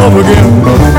all over again.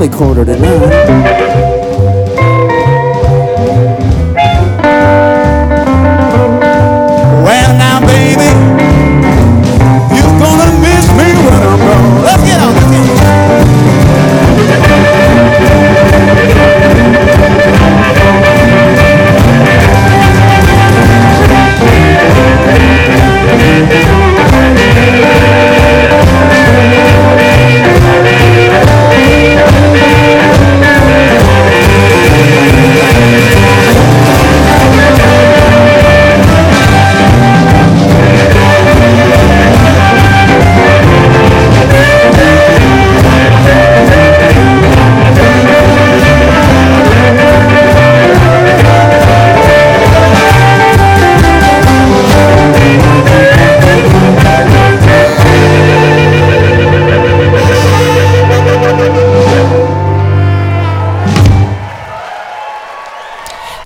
Only quarter to nine.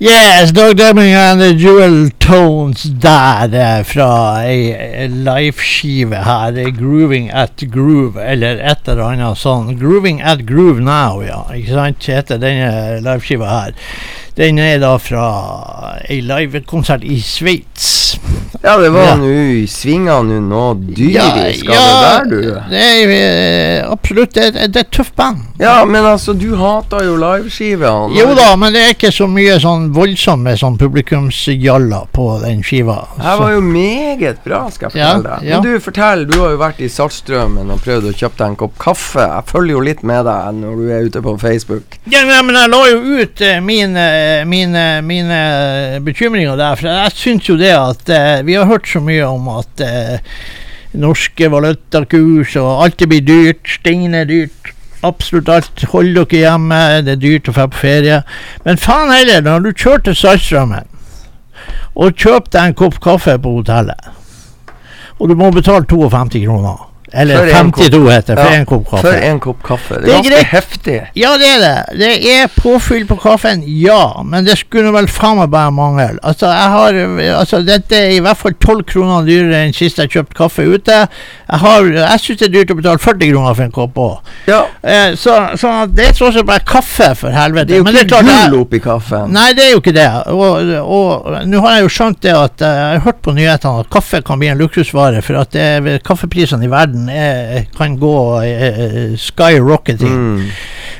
Yes, Dog Deming and the Jewel Tones der eh, fra ei ei liveskive her. Er Grooving at Groove, eller et eller annet sånn. Grooving at Groove Now, ja. Ikke sant? Heter denne liveskiva her. Den er da fra ei livekonsert i Sveits. Ja, det var Ja. nå i svingene nå dyrisk ja, av ja, det der, du. Det er eh, absolutt det, det er et tøft band. Ja, men altså, du hater jo liveskivene. Jo da, men det er ikke så mye sånn voldsomme sånn publikumsjaller på den skiva. Det var jo meget bra, skal jeg fortelle deg. ja. Men du, fortell. Du har jo vært i Saltstraumen og prøvd å kjøpe deg en kopp kaffe. Jeg følger jo litt med deg når du er ute på Facebook. Ja, men jeg la jo ut eh, mine, mine, mine bekymringer der. For jeg syns jo det at eh, Vi har hørt så mye om at eh, norske valutakurs og alt det blir dyrt. Stein er dyrt. Absolutt alt. Hold dere hjemme. Det er dyrt å dra på ferie. Men faen heller, når du kjører til Saltstraumen og kjøper deg en kopp kaffe på hotellet, og du må betale 52 kroner Eller 52 heter det, for Ja, en kopp kaffe. For en kopp kaffe. Det Det er er ganske greit. heftig. Ja, det er det. Det er påfyll på kaffen, ja. Men det skulle vel faen meg bare mangle. Altså, jeg har Altså, dette er i hvert fall 12 kroner dyrere enn sist jeg kjøpte kaffe ute. Jeg har Jeg syns det er dyrt å betale 40 kroner for en kopp òg. Ja, Eh, så, så det er tross alt bare kaffe, for helvete. det er jo Men ikke gull oppi kaffen. Nei, det er jo ikke det. Og, og nå har jeg jo skjønt det at eh, Jeg har hørt på nyhetene at kaffe kan bli en luksusvare, for at det, kaffeprisene i verden er, kan gå eh, skyrocketing. Mm.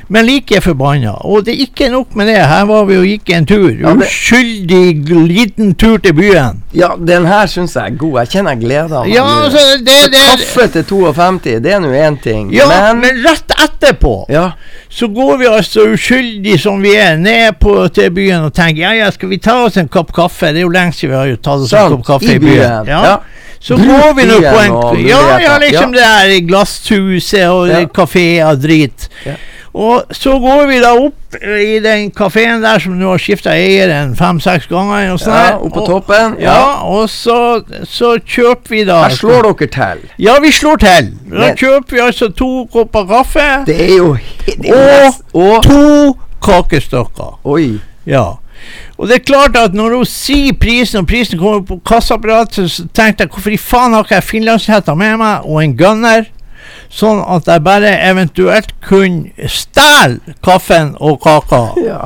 Men like forbanna. Og det er ikke nok med det. Her var vi og gikk en tur. Ja, det- Uskyldig liten tur til byen. Ja, den her syns jeg er god. Jeg kjenner jeg gleder meg. Ja, altså, det, det Kaffe til 52, det er nå én ting. Ja, men, men rett etterpå Ja, så går vi altså uskyldig som vi er, ned på, til byen og tenker ja, ja, skal vi ta oss en kopp kaffe? Det er jo lenge siden vi har tatt oss en kopp kaffe I byen. Ja. Ja. Så Bruk går vi nå på en Ja, ja, liksom det der i glasshuset og Ja. kafé og drit. Ja. Og så går vi da opp i den kafeen der som nå har skifta eieren fem-seks ganger. Og sånn ja, opp på toppen. Ja, og så, så kjøper vi da Her slår dere til. Ja, vi slår til. Da Men- kjøper vi altså to kopper kaffe Det er jo helt det er Og- Og to kakestykker. Oi. Ja. Og det er klart at når hun sier prisen, og prisen kommer på kassaapparatet, så tenkte jeg hvorfor i faen har ikke jeg finlandshetta med meg, og en gunner, sånn at jeg bare eventuelt kunne stjele kaffen og kaka. Ja.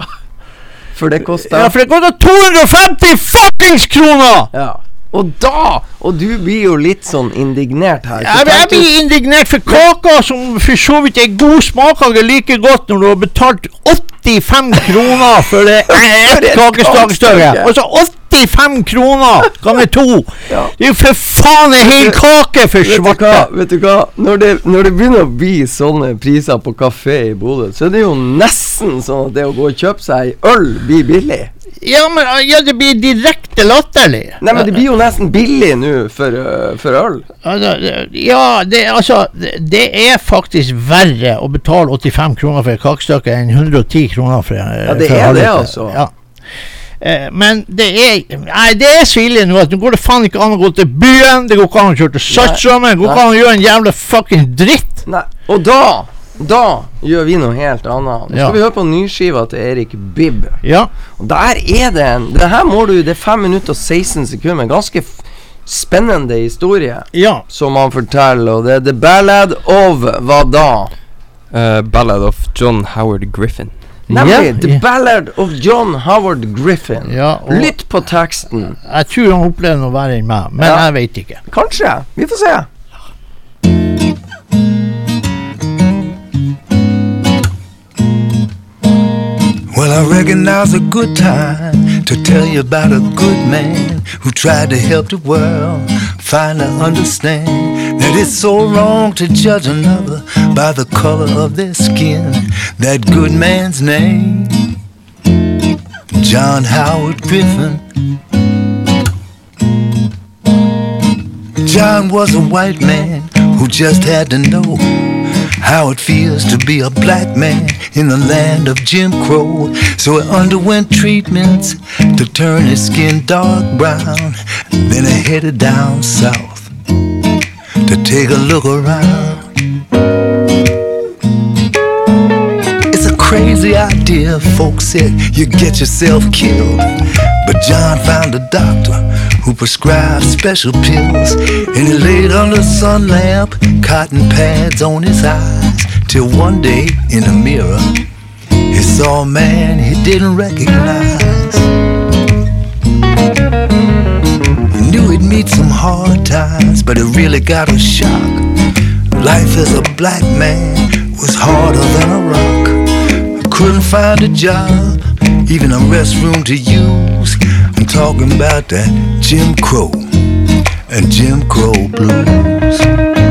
For det koster Ja, for det koster 250 fuckings kroner! Ja. Og da Og du blir jo litt sånn indignert her. Ja, jeg blir indignert for kaka, som for så vidt er god smakhager like godt når du har betalt 85 kroner for det ett kakestykke. Altså 80 75 kroner ganger to! Ja. Det er jo for faen ei hel kake for svarte! Vet du hva, når det, når det, begynner å bli sånne priser på kafé i Bodø, så er det jo nesten sånn at det å gå og kjøpe seg ei øl blir billig. Ja, men ja, det blir direkte latterlig. Nei, men det blir jo nesten billig nå for, eh, for, øl. Ja, det, altså Det er faktisk verre å betale 85 kroner for et kakestykke enn 110 kroner for eh, Ja, det er det, altså. Ja. Eh, men det er Nei, det er så ille nå at nå går det faen ikke an å gå til byen, det går ikke an å kjøre til Saltstraumen, det går ikke an å gjøre en jævla fucking dritt. Nei, og da da gjør vi noe helt annet. Nå skal Ja. vi høre på nyskiva til Erik Bibb. Ja. Og der er det en Det her må du Det er 5 minutter og 16 sekunder. En ganske f spennende historie Ja. som han forteller, og det er The Ballad of hva da? Uh, Ballad of John Howard Griffin. Nemlig yeah. The. Ballad of John Howard Griffin. ja Lytt på teksten. jeg tror han opplever noe verre enn meg, men Ja. jeg vet ikke. Kanskje. Vi får se. Well, I reckon now's a good time to tell you about a good man who tried to help the world finally understand that it's so wrong to judge another by the color of their skin. That good man's name, John Howard Griffin. John was a white man who just had to know how it feels to be a black man in the land of Jim Crow. So he underwent treatments to turn his skin dark brown. Then he headed down south to take a look around. It's a crazy idea folks said you get yourself killed. But John found a doctor who prescribed special pills. And he laid under the sun lamp, cotton pads on his eyes. Till one day in the mirror, he saw a man he didn't recognize. He knew he'd meet some hard times, but it really got a shock. Life as a black man was harder than a rock. Couldn't find a job, even a restroom to use. I'm talking about that Jim Crow and Jim Crow blues.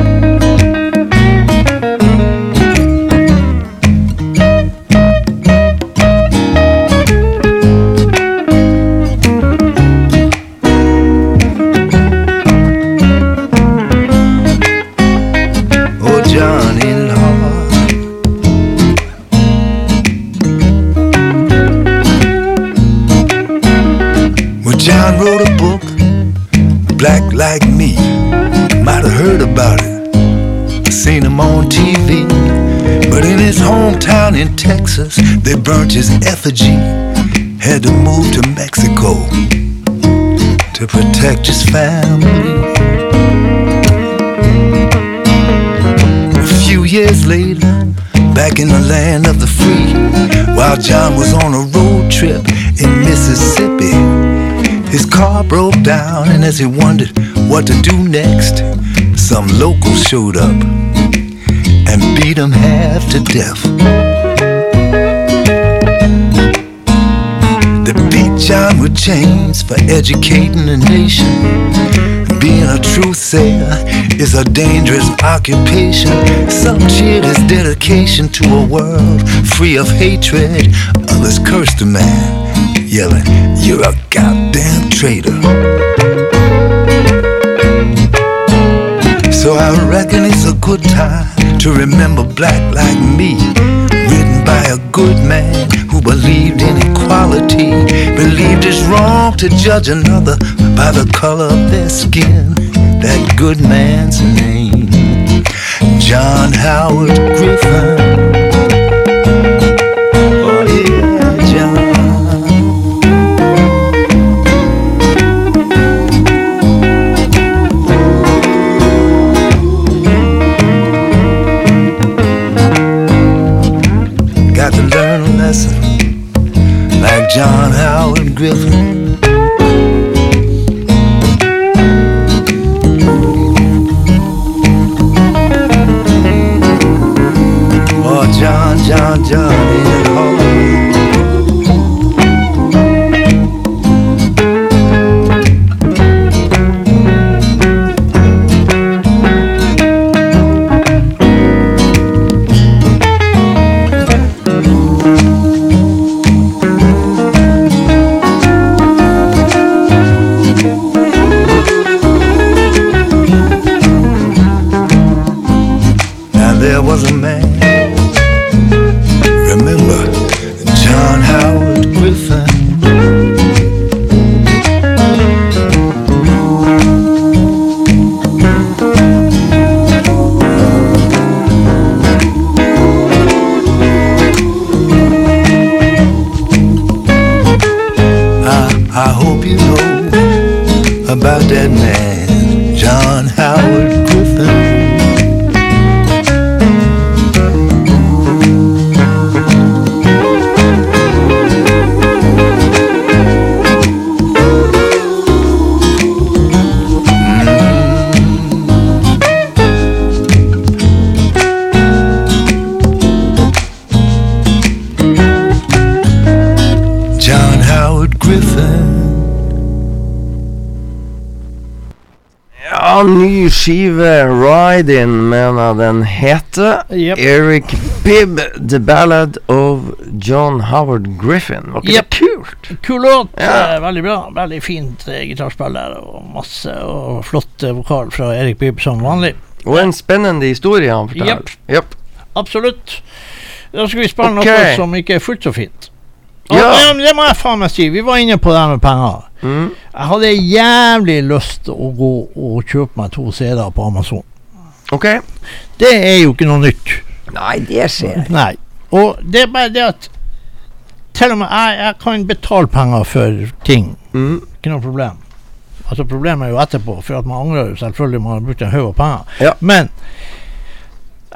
In Texas, they burnt his effigy. Had to move to Mexico to protect his family. A few years later, back in the land of the free, while John was on a road trip in Mississippi, his car broke down, and as he wondered what to do next, some locals showed up and beat him half to death. John with chains for educating a nation. Being a truth sayer is a dangerous occupation. Some cheered his dedication to a world free of hatred. Others cursed the man, yelling, You're a goddamn traitor. So I reckon it's a good time to remember black like me. Written by a good man believed in equality. Believed it's wrong to judge another by the color of their skin. That good man's name, John Howard Griffin. John Howard Griffin. dead man. Ja, ny skive, Ride-In, mener jeg den heter. Yep. Eric Bibb, The Ballad of John Howard Griffin. Var ikke yep. det kult? Kul låt. Ja. eh, Veldig bra. Veldig fint eh, gitarspiller og masse og flott eh, vokal fra Erik Bibb som vanlig. Og en spennende historie han forteller. Yep. Absolutt. Da skal vi spille okay. noe som ikke er fullt så fint. Ja. ja, det må jeg faen meg si. Vi var inne på det med penger. Mm. Jeg hadde jævlig lyst til å gå og kjøpe meg to CD-er på Amazon. Ok. Det er jo ikke noe nytt. Nei, det skjer. Nei. Og det er bare det at til og med jeg, jeg kan betale penger for ting. Mm. Ikke noe problem. Altså Problemet er jo etterpå, for at man angrer jo selvfølgelig man har brukt en haug av penger. Ja. Men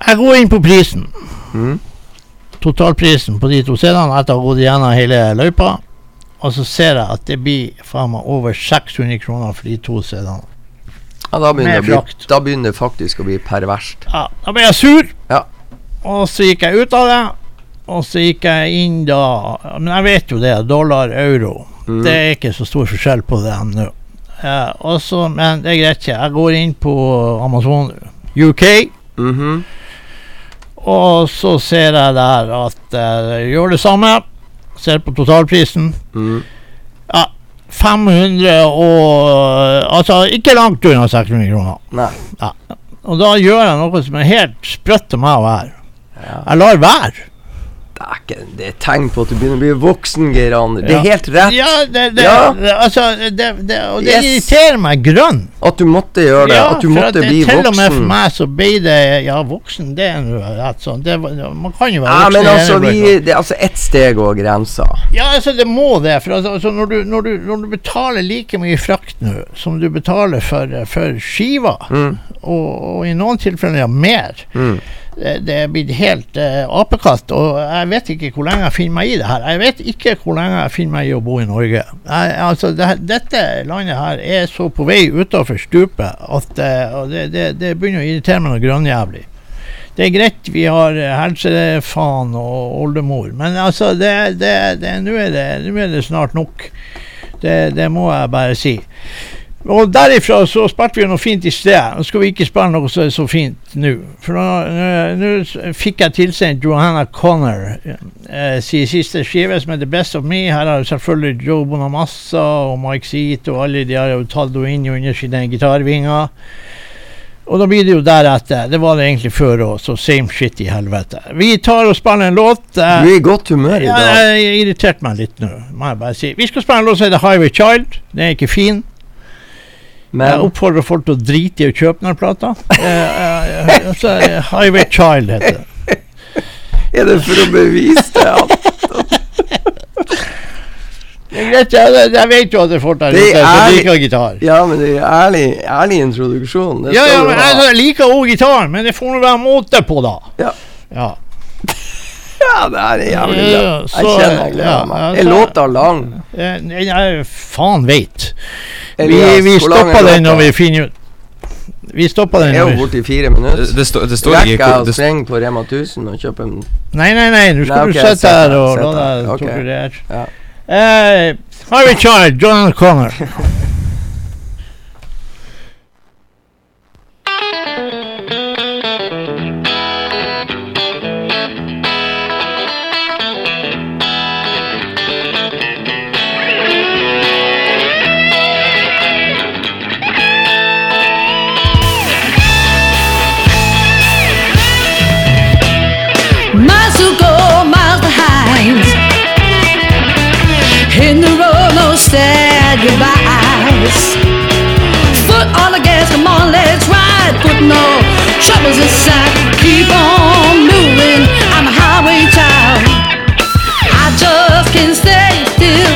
jeg går inn på prisen. Mm. Totalprisen på de to CD-ene etter å ha gått gjennom hele løypa. Og så ser jeg at det blir faen meg over 600 kroner for de to CD-ene. Ja, da begynner, bli, da begynner det faktisk å bli perverst. Ja, da ble jeg sur. Ja. Og så gikk jeg ut av det. Og så gikk jeg inn da Men jeg vet jo det. Dollar, euro. Mm. Det er ikke så stor forskjell på det nå. Eh, og så- men det er greit. Jeg går inn på Amazon UK, Mhm. Og så ser jeg der at jeg gjør det samme. Ser på totalprisen. Mm. 500 og Altså ikke langt unna 600 kroner. Nei. Og da gjør jeg noe som er helt sprøtt av meg å være. Ja. Jeg lar være. Det er er tegn på at du begynner å bli voksen, Geir Ander. Det er helt rett Ja, det, det, Ja. altså det, det, Og det Yes. irriterer meg grønn. at du måtte gjøre det. Ja, at du måtte at det, bli til og med for meg så ble det Ja, voksen, det er rett sånn. Det, man kan jo være Ja, voksen. men altså, vi, det er altså ett steg over grensa. Ja, altså, det må det. For altså, altså når, du, når, du, når du betaler like mye frakt nå som du betaler for, for skiva, Mm. og, og i noen tilfeller ja, mer Mm. Det, det er blitt helt eh, apekatt, og jeg vet ikke hvor lenge jeg finner meg i det her. Jeg vet ikke hvor lenge jeg finner meg i å bo i Norge. Jeg, altså, det, dette landet her er så på vei utafor stupet at eh, det, det, det begynner å irritere meg noe grønnjævlig. Det er greit, vi har eh, helsefaen og oldemor, men altså, nå er er det snart nok. Det må jeg bare si. Og derifra så spilte vi noe fint i sted. Nå skal vi ikke spille noe så, så fint nå. For nå, fikk jeg tilsendt Johanna Connor eh, sin siste skive, som heter Best of Me. Her har selvfølgelig Joe Bonamassa og Mike Seat og alle de har jo tatt henne inn under sine gitarvinger. Og da blir det jo deretter. Det var det egentlig før òg, så same shit i helvete. Vi tar og spiller en låt. eh, Du er i godt humør i dag. ja, jeg irriterte meg litt nå, må jeg bare si. Vi skal spille en låt som heter Highway Child. Den er ikke fin. Jeg oppfordrer folk til å drite i å kjøpe den plata. Eh, eh, eh, Highway Child heter det. er det for å bevise det? Greit, jeg, vet jo at det folk der ute er- liker gitar. Ja, men det er ærlig, ærlig introduksjon. Ja, ja, men altså, jeg liker òg gitar, men det får nå være måte på, da. Ja. Ja. Ja, det her er jævlig bra. Ja, Jeg så- kjenner jeg gleder meg. Er låta lang? Jeg, jeg faen veit. Vi, vi er stopper den når vi finner ut Vi stopper den er jo i fire minutter. Det, det, står- det står Rekker ikke jeg hvor- å springe på Rema 1000 og kjøpe en Nei, nei, nei, nå skal Nei, okay, du sitte her og la deg torturere. Ja. Uh, Harry Child, John Connor. Keep on moving. I'm a highway child. I just can't stay still.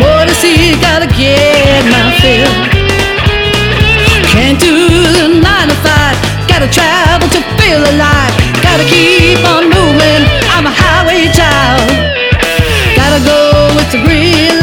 More to see, gotta get my fill. Can't do nine to five. Gotta travel to feel alive. Gotta keep on moving. I'm a highway child. Gotta go with the green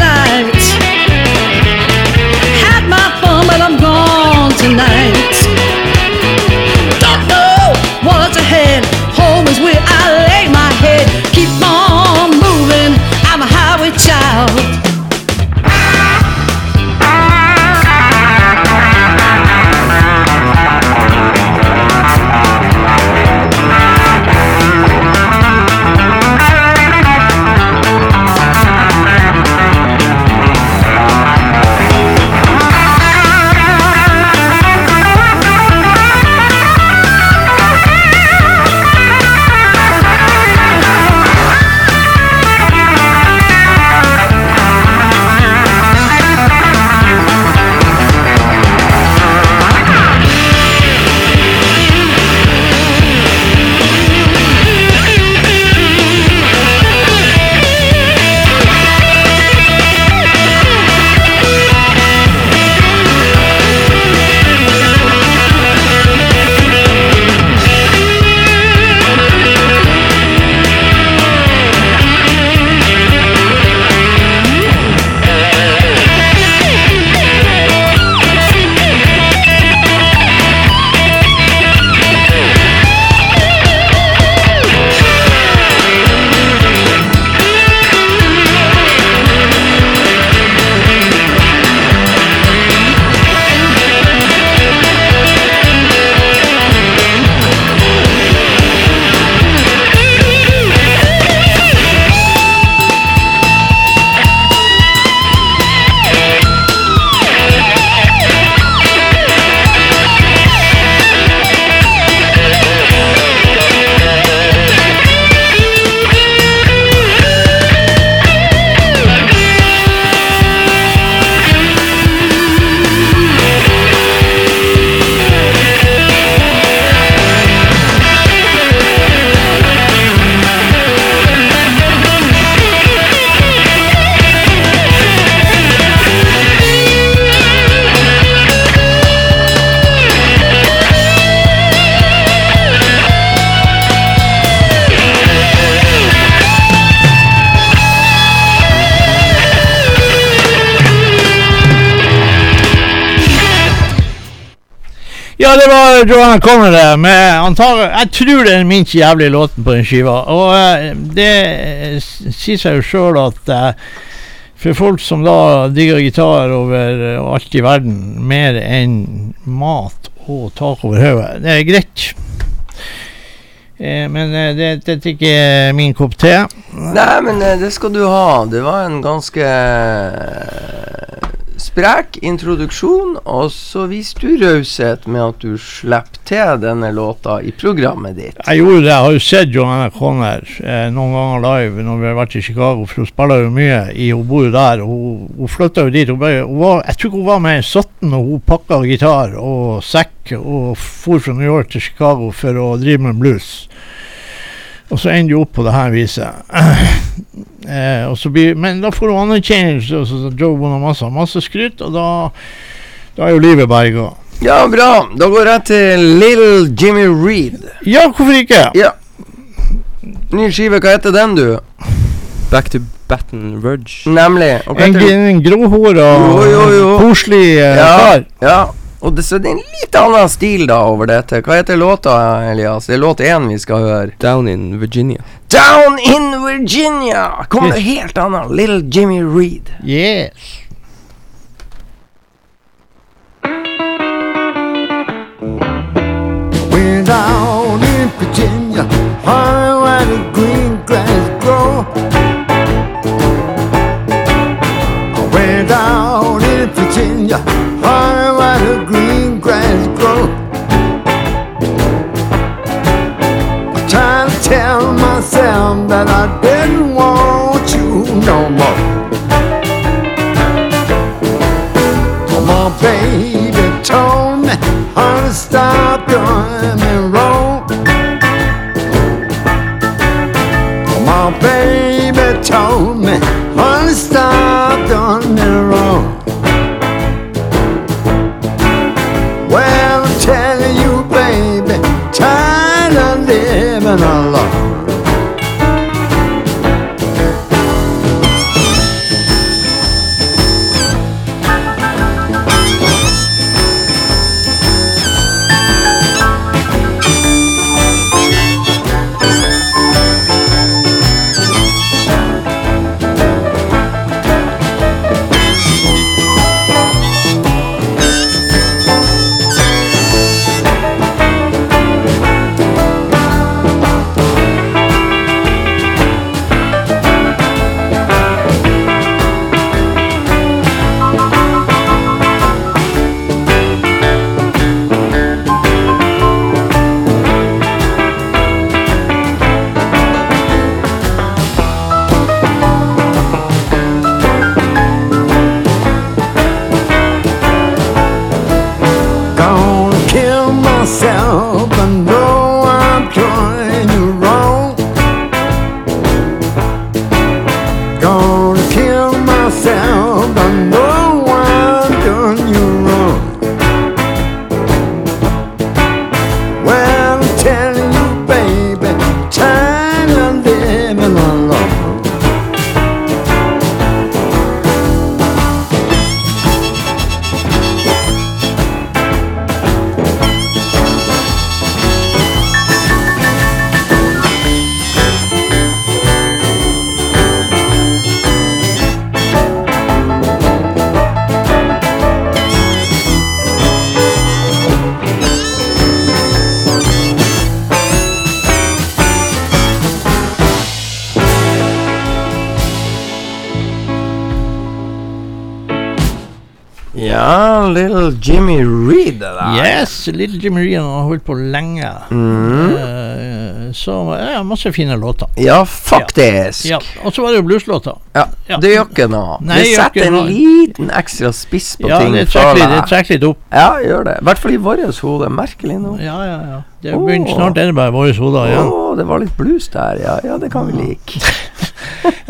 var Joanna Conner med antagelig Jeg tror det er den minst jævlige låten på den skiva. Og uh, det eh, sier seg jo sjøl at uh, for folk som da digger gitar over alt i verden, mer enn mat og tak over hodet, det er greit. Eh, men det, det er ikke min kopp te. Nei, men det skal du ha. Det var en ganske sprek introduksjon, og så viste du raushet med at du slapp til denne låta i programmet ditt. Jeg gjorde det. Jeg har jo sett Johanna Conner eh, noen ganger live når vi har vært i Chicago, for hun spiller jo mye. I, hun bor jo der. Hun, hun flytta jo dit. Hun ble, hun var, jeg tror hun var med i 17 og hun pakka gitar og sekk og for fra New York til Chicago for å drive med blues. Og så ender du opp på det her viset. eh, og så blir, men da får du anerkjennelse, og så Joe Bonamassa masse skryt, og da, da er jo livet berga. Ja, bra. Da går jeg til Little Jimmy Reed. Ja, hvorfor ikke? Ja. Ny skive, hva heter den, du? Back to Baton Rouge. Nemlig. Og En, en gråhåra, koselig eh, Ja. kar. Ja. Og det, så det er en litt annen stil da over dette. Hva heter låta, Elias? Det er låt én vi skal høre. Down in Virginia. Down in Virginia! Kom det helt annet. Little Jimmy Reed. Yes. We're down in Virginia, stop going Little Jimmy Reed, det der. Yes, Little Jimmy Reed har holdt på lenge. Mm. Uh, så ja, masse fine låter. Ja, faktisk. Ja, Og så var det jo blueslåter. Ja, Ja. Det gjør ikke noe. Nei, det setter en liten ekstra spiss på Ja, ting det trekker det trekker litt opp. Ja, gjør det. I hvert fall i vårt hode. Merkelig nå. Ja, ja, ja. Det begynner Åh. snart er det bare våre hoder Ja. Oh, det var litt blues der. Ja, ja, det kan vi like.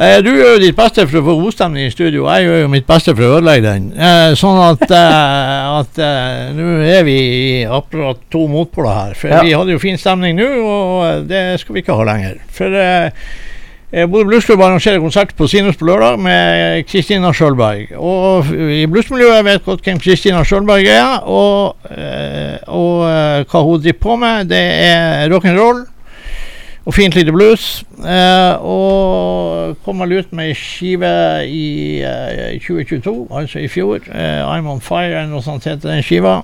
Eh, du gjør jo ditt beste for å få godstemning i studio, jeg gjør jo mitt beste for å ødelegge den. Eh, sånn at, eh, at eh, nå er vi i akkurat to motpoler her. For Ja. vi hadde jo fin stemning nå, og det skal vi ikke ha lenger. For Bodø Bluesklubb arrangerer konsert på Sinus på lørdag med Kristina Sjølberg. Og i bluesmiljøet vet godt hvem Kristina Sjølberg er, og, og hva hun driver på med. Det er rock'n'roll og fint lite blues. Eh, og kom vel ut med ei skive i eh, 2022, altså i fjor. Eh, I'm On Fire, eller noe sånt heter den skiva.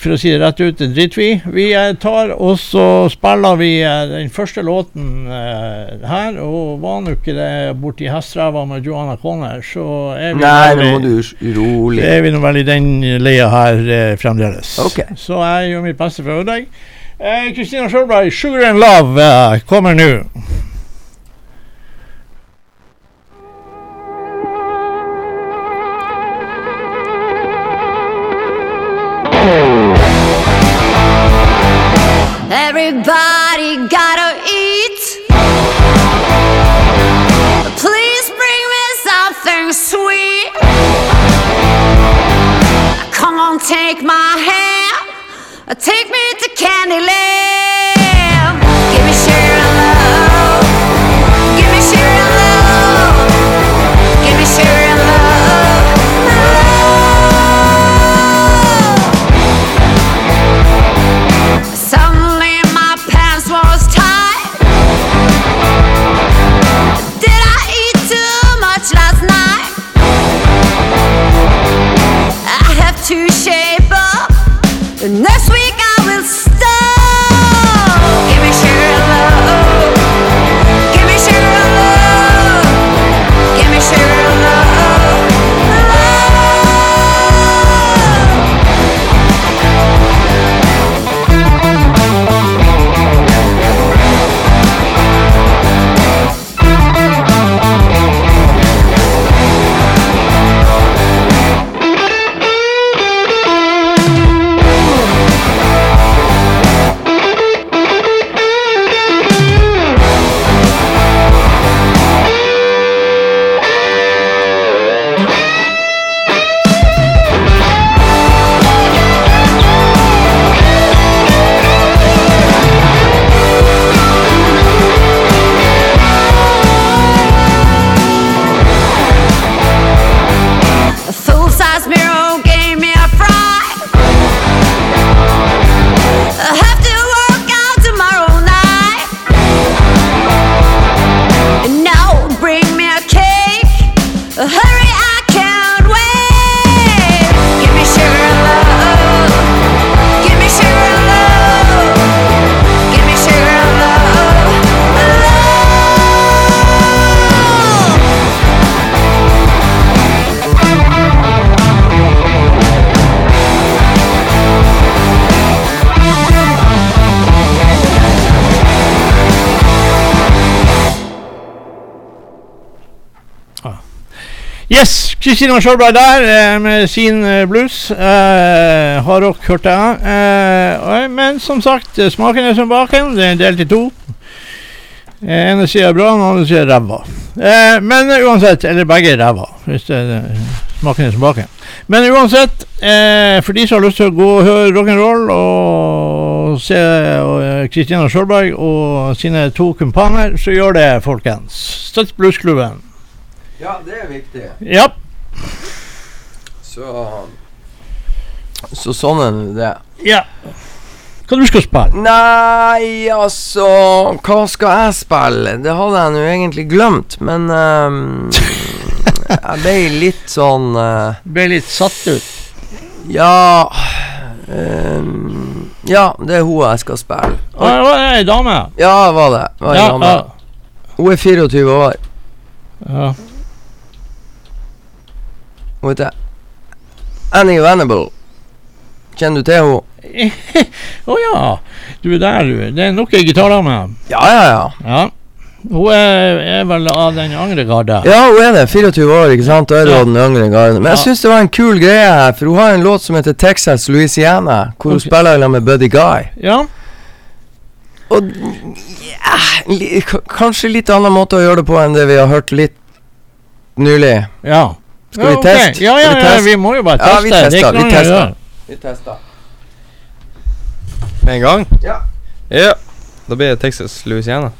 For å si det rett ut, det driter vi. Vi eh, tar og så spiller vi eh, den første låten eh, her. Og var nå ikke det borti Hestræva med Joanna Conner, så er vi Nei, nå må du rolig. er vi nå vel i den leia her fremdeles. Okay. Så jeg gjør mitt beste for å ødelegge. Eh, Kristina Sjølberg, 'Sugar and Love' eh, kommer nå. Everybody gotta eat. Please bring me something sweet. Come on, take my hand. Take Kristina Sjølberg der med sin eh, blues. Eh, har dere hørt det? Eh, men som sagt, eh, smaken er som baken. Det er delt i to. Eh, ene sida er bra, den andre sida er ræva. Eh, men uansett, eller begge er ræva, hvis det er smaken er som baken. Men uansett, eh, for de som har lyst til å gå og høre rock'n'roll og se Kristina Sjølberg og sine to kumpaner, så gjør det, folkens. Støtt bluesklubben. Ja, det er viktig. Ja. Så Så sånn er nå det. Ja. Hva du skal spille? Nei, altså Hva skal jeg spille? Det hadde jeg nå egentlig glemt, men um, Jeg ble litt sånn uh, Ble litt satt ut. Ja um, Ja, det er hun jeg skal spille. Å, det var ei dame. Ja, det var det. det var Ja, dame. Hun er 24 år. ja. Hun heter Annie Venable. Kjenner du til henne? Å ja. Du er der, du. Det er nok ei gitardame. Ja, ja, ja. Ja. Hun er, er vel av den yngre garde. Ja, hun er det. 24 år, ikke sant? Da er Ja. den yngre garden. Men jeg syns det var en kul greie her, for hun har en låt som heter Texas Louisiana, hvor hun spiller sammen med Buddy Guy. Ja. Og ja, kanskje litt annen måte å gjøre det på enn det vi har hørt litt nylig. ja. Skal ja, vi ok. teste? Ja, ja, vi ja, vi må jo bare Ja, teste. vi Det er tester, ikke vi tester. Vi tester. Med en gang? Ja. Ja. Da blir det Texas Louisiana.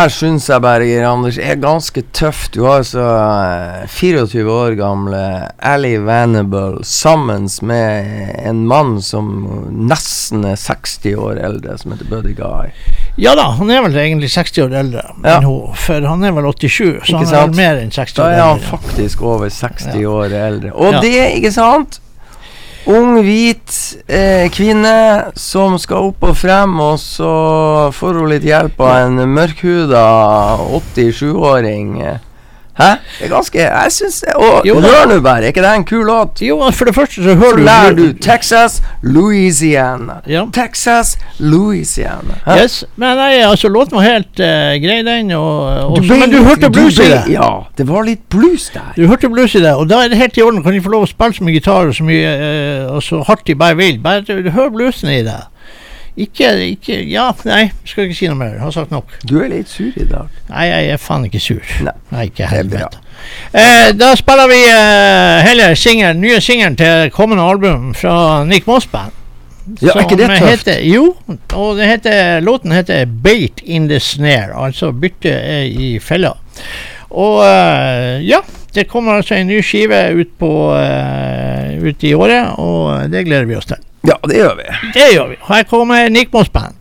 Her syns jeg bare, Geir Anders, er ganske tøft. Du har altså eh, 24 år gamle Ally Vanable sammen med en mann som nesten er 60 år eldre, som heter Buddy Guy. Ja da, han er vel egentlig 60 år eldre Ja. enn hun, for han er vel 87, så han er mer enn 60 år eldre. Da er han faktisk over 60 Ja. år eldre. Og Ja. det, ikke sant? Ung, hvit eh, kvinne som skal opp og frem, og så får hun litt hjelp av en mørkhuda 87-åring. Hæ? Det er ganske Jeg syns det. Og Jo nå bare, er ikke det en kul låt? Jo, for det første så Så hører du lærer du Texas, Louisiana. Ja. Texas, Louisiana. Hæ? Yes, men nei, altså låten var helt uh, grei den, og, og Du så- ble men du hørte blues ble- i det. Ja, det var litt blues der. Du hørte blues i det, og da er det helt i orden. Kan de få lov å spille så mye gitar og så mye uh, og så hardt de bare vil. Bare du, du hør bluesen i det. Ikke, ikke Ja, nei, skal ikke si noe mer. Har sagt nok. Du er litt sur i dag. Nei, jeg er faen ikke sur. Nei, Nei, ikke helvete. Eh, da spiller vi eh, heller singelen, nye singelen til kommende album fra Nick Moss Band. Ja, er ikke det tøft? Heter, jo, og det heter, låten heter 'Bait in the Snare', altså bytte er i fella. Og eh, ja, det kommer altså en ny skive ut, på, eh, ut i året, og det gleder vi oss til. Ja, det gjør vi. Det gjør vi. Her kommer Nick Moss Band.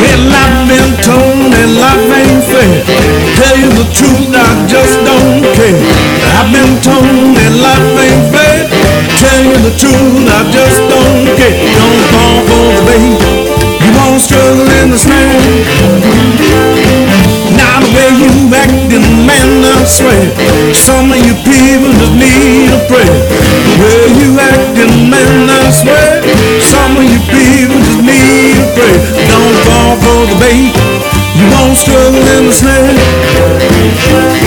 Well, I've been told that life ain't fair. Tell you the truth, I just bait. You won't struggle in the snare. Now the way you acting, man, I swear. Some of you people just need a prayer. The way you acting, man, I swear. Some of you people just need a prayer. Don't fall for the bait. You won't struggle in the snare.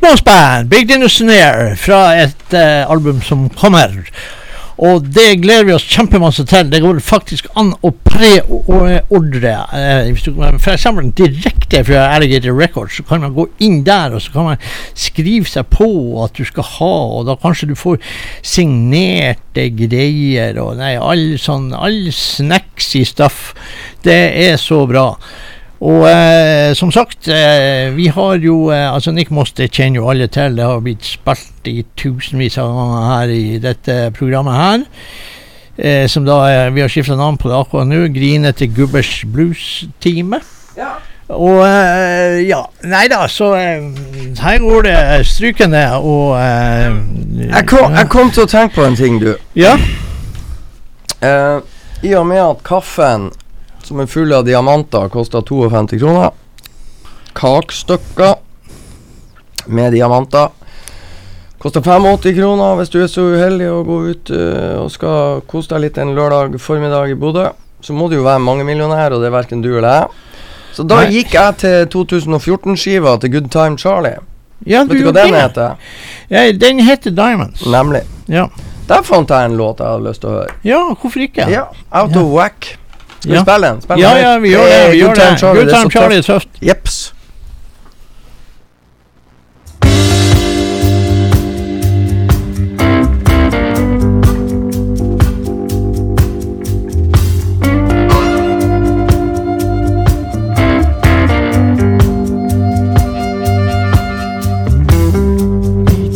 Nick Moss Band, Big Dinner Snare, fra et eh, album som kommer. Og det gleder vi oss kjempemasse til. Det går faktisk an å preordre. Eh, F.eks. direkte fra Alligator Records, så kan man gå inn der og så kan man skrive seg på at du skal ha, og da kanskje du får signerte greier og nei, all sånn all snacksy stuff. Det er så bra. Og eh, som sagt, eh, vi har jo eh, Altså Nick Moste kjenner jo alle til. Det har blitt spilt i tusenvis av ganger her i dette programmet her. Eh, som da er, Vi har skifta navn på det akkurat nå. Grinete gubbers blues-time. Ja. Og eh, ja, nei da, så eh, her går det strykende og eh, Jeg kom, jeg kom til å tenke på en ting, du. Ja. Eh, I og med at kaffen, som er full av diamanter, koster 52 kroner Kakestykker med diamanter koster 85 kroner hvis du er så uheldig å gå ut uh, og skal kose deg litt en lørdag formiddag i Bodø. Så må du jo være mangemillionær, og det er verken du eller jeg. Så da Nei. gikk jeg til 2014-skiva til Good Time Charlie. ja Vet du hva den heter? Ja, den heter Diamonds. Nemlig. Ja. Der fant jeg en låt jeg hadde lyst til å høre. ja, hvorfor ikke? Ja, Out of Whack. Skal vi Ja. spille den? Spille Ja, den ja, vi gjør det. er Vi gjør Good Time det. Charlie, Good det er Time Charlie er tøft. Jeps.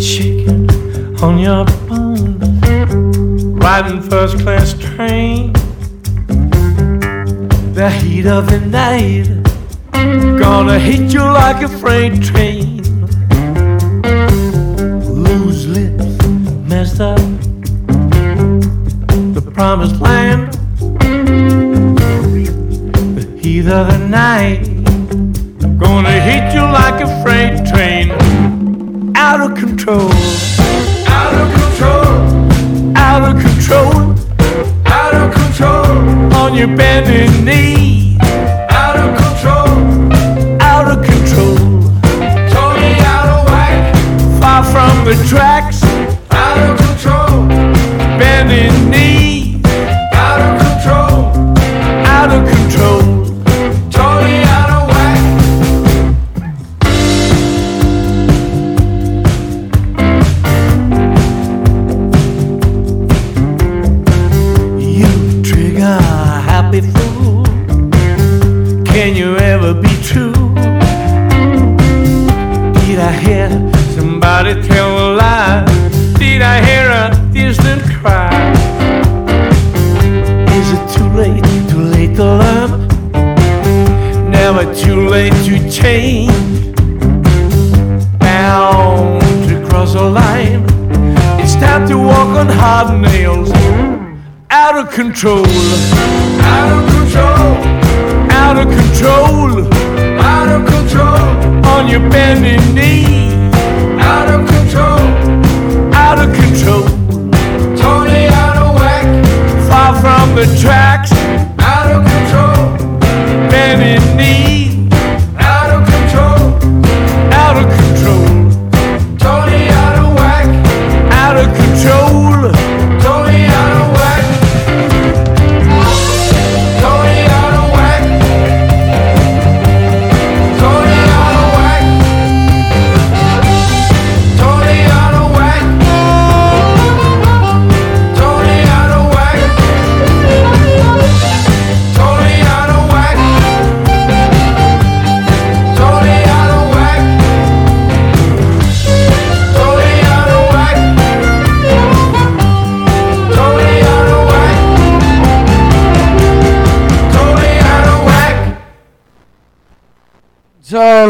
chicken on your bone, riding first class train. The heat of the night, gonna hit you like a freight train. Loose lips, messed up, the promised land. The heat of the night, gonna hit you like a freight train out of control. Out of control. Out of control. Out of control. On your bending knee. Out of control. Out of control. Totally out of whack. Far from the tracks.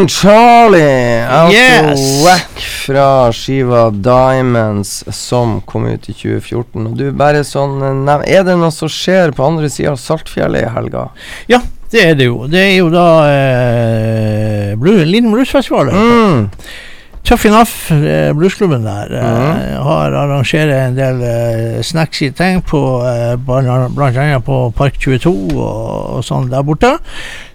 Time Charlie, Out Yes. of Whack fra skiva Diamonds som kom ut i 2014. Og du, bare sånn Er det noe som skjer på andre sida av Saltfjellet i helga? Ja, det er det jo. Det er jo da eh, Blue, Liten bluesfestival. Mm. Tough Enough, eh, bluesklubben der, eh, Mhm. har arrangerer en del eh, snacksy ting på eh, blant annet på Park 22 og, og sånn der borte.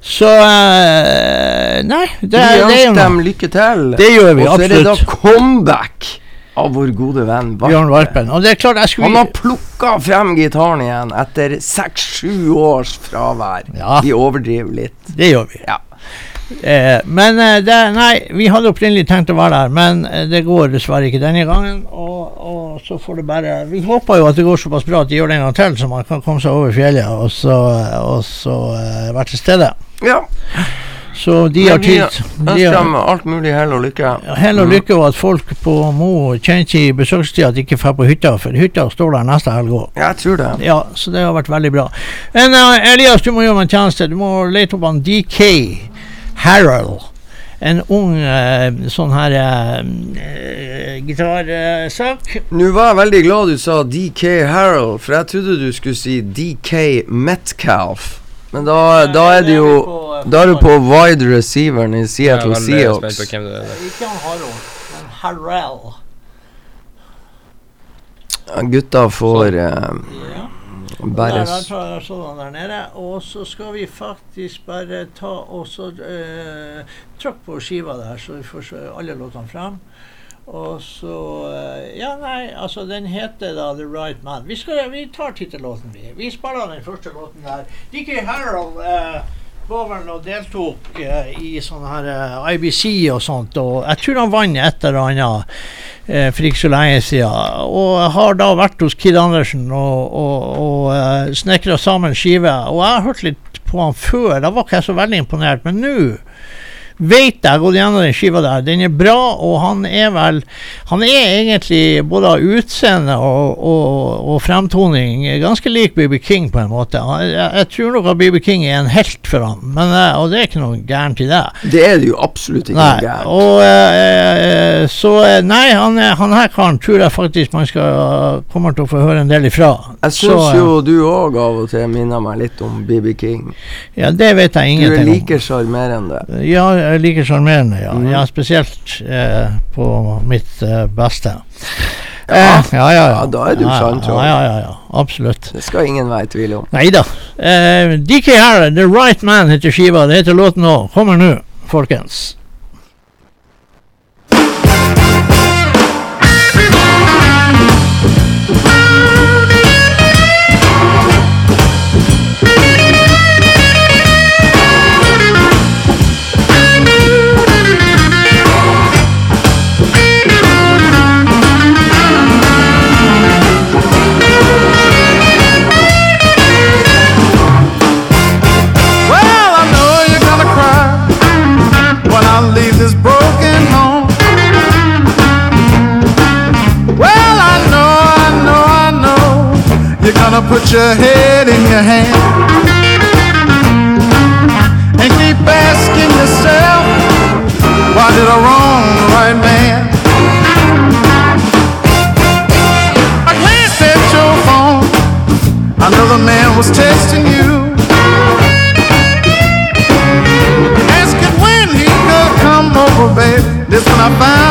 Så eh, Nei, det, Vi er ønsker dem lykke til. Det gjør vi, absolutt. Og så er det da comeback av vår gode venn Bjørn Varpen. Og det er klart, jeg Han har plukka frem gitaren igjen etter seks-sju års fravær. Ja. Vi overdriver litt. Det gjør vi. Ja. Eh, men eh, det, nei, vi hadde opprinnelig tenkt å være der, men eh, det går dessverre ikke denne gangen. Og, og så får det bare Vi håper jo at det går såpass bra at de gjør det en gang til, så man kan komme seg over fjellet og så, og så uh, være til stede. Ja. Så de Men har vi tid. ønsker De har, dem alt mulig hell og lykke. Hell og lykke og at folk på Mo kjenner til besøkstid at de ikke drar på hytta, for hytta står der neste helg òg. Jeg tror det. Ja, så det har vært veldig bra. Men uh, Elias, du må gjøre meg en tjeneste. Du må lete opp han DK Harrell. En ung eh, sånn her uh, gitarsak. Nå var jeg veldig glad du sa DK Harold, for jeg trodde du skulle si DK Metcalf. Men da, da er det jo Da er du på wide receiveren i Seattle Seahawks. Ikke han Harold, men Harrell. Ja, Gutta får Ja. Bare Der, sånn der nede. Og så skal vi faktisk bare ta og så uh, Trykk på skiva der, så vi får se alle låtene frem. Og så eh, Ja, nei, altså, den heter da The Right Man. Vi, skal, vi tar tittellåten, vi. Vi spiller den første låten der. Dickie Harold uh, var vel og deltok eh, i sånn her eh, IBC og sånt, og jeg tror han vant et eller annet eh, for ikke så lenge siden. Og jeg har da vært hos Kid Andersen og, og, og uh, snekra sammen skive. Og jeg har hørt litt på han før, da var ikke jeg så veldig imponert, men nå vet jeg, gått gjennom den skiva der, den er bra, og han er vel Han er egentlig både av utseende og, og, og fremtoning ganske lik BB King på en måte. Jeg, jeg tror nok at BB King er en helt for ham, men, eh, og det er ikke noe gærent i det. Det er det jo absolutt ikke Nei, gærent. og eh, så eh, Nei, han, han her karen tror jeg faktisk man skal kommer til å få høre en del ifra. Jeg Så, syns eh, jo du òg av og til minner meg litt om BB King. Ja, det vet jeg ingenting om. Du er like sjarmerende. Ja, jeg liker sjarmerende, ja. Mhm. ja. Spesielt eh, på mitt eh, beste. Ja. Eh, ja, ja, ja. Ja, da er du ja, sant, ja, ja, ja, ja. Absolutt. Det skal ingen være i tvil om. Nei da. Eh, DK Harrod, The Right Man heter skiva. Det heter låten òg. Kommer nå, folkens. Put your head in your hand and keep asking yourself, why did I wrong the right man? I glanced at your phone. Another man was texting you. when he could come over, baby. This when I found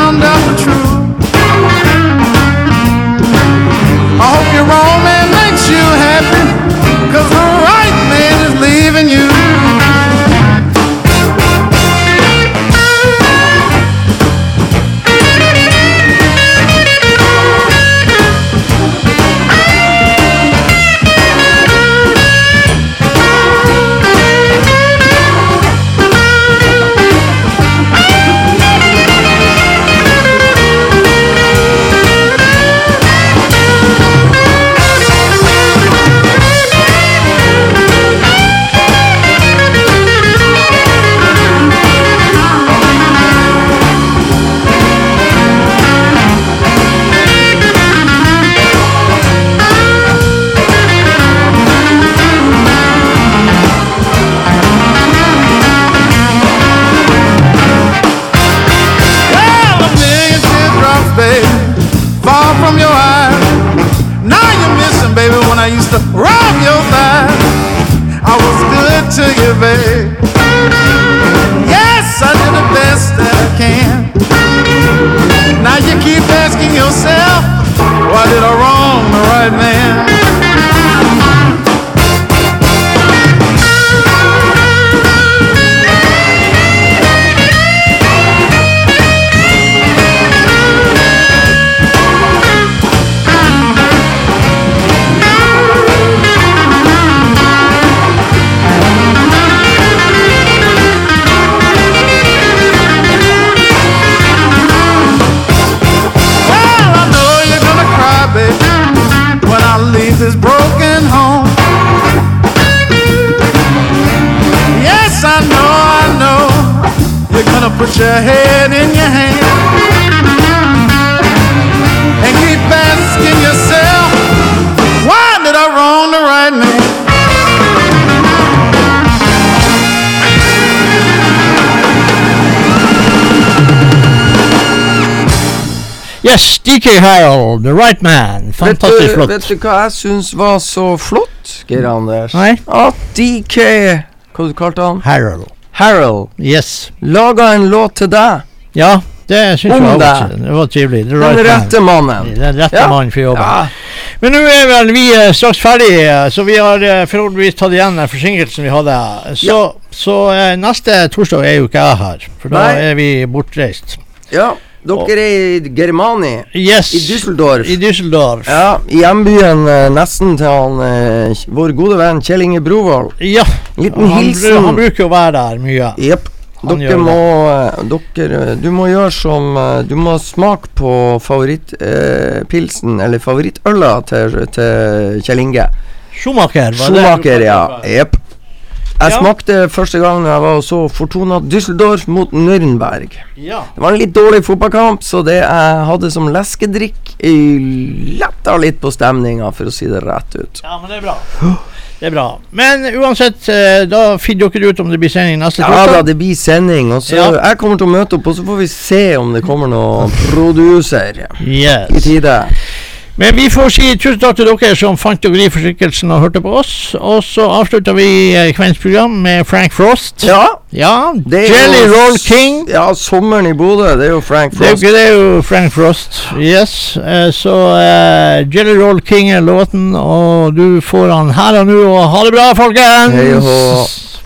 put your head in your hand and keep asking yourself, why did I wrong the right man? Yes, DK Harold, The Right Man. Vet Fantastisk du, flott. vet du hva jeg syns var så flott, Geir Anders? Nei? At DK Hva du kalte han? Harold. Harold Yes. laga en låt til deg. Ja, det syns jeg det. var, det var trivelig. The Den rette mannen. Den rette Ja. mannen for jobben. Ja. Men nå er vel vi eh, straks ferdige, så vi har eh, forhåpentligvis tatt igjen den forsinkelsen vi hadde. Så, så eh, neste torsdag er jo ikke jeg her, for da Nei. er vi bortreist. ja. Dere er i Germani. Yes. I Düsseldorf. I Düsseldorf. Ja, i hjembyen eh, nesten til han eh, vår gode venn Kjell Inge Brovold. Ja. Liten Han, hilsen. han bruker jo være der mye. Jepp. Dere må eh, Dere Du må gjøre som Du må smake på favorittpilsen, eh, eller favorittøla til, til Kjell Inge. Schumacher? Schumacher, ja. Jepp. Jeg Ja. smakte første gang jeg var og så Fortuna Düsseldorf mot Nürnberg. Ja. Det var en litt dårlig fotballkamp, så det jeg hadde som leskedrikk, letta litt på stemninga, for å si det rett ut. ja, men det er bra. Det er bra. Men uansett, eh, da finner dere ut om det blir sending neste Ja da, det blir sending, og så Ja. jeg kommer til å møte opp, og så får vi se om det kommer noen produser i tide. Men vi får si tusen takk til dere som fant forsinkelsen og hørte på oss. Og så avslutter vi eh, kveldens program med Frank Frost. Ja, Ja, Jelly jo Roll King. Ja, sommeren i Bodø, det er jo Frank Frost. Det, det, er jo Frank Frost. Yes. Uh, så uh, Jelly Roll King er låten, og du får han her og nå, og ha det bra, folkens! Hei og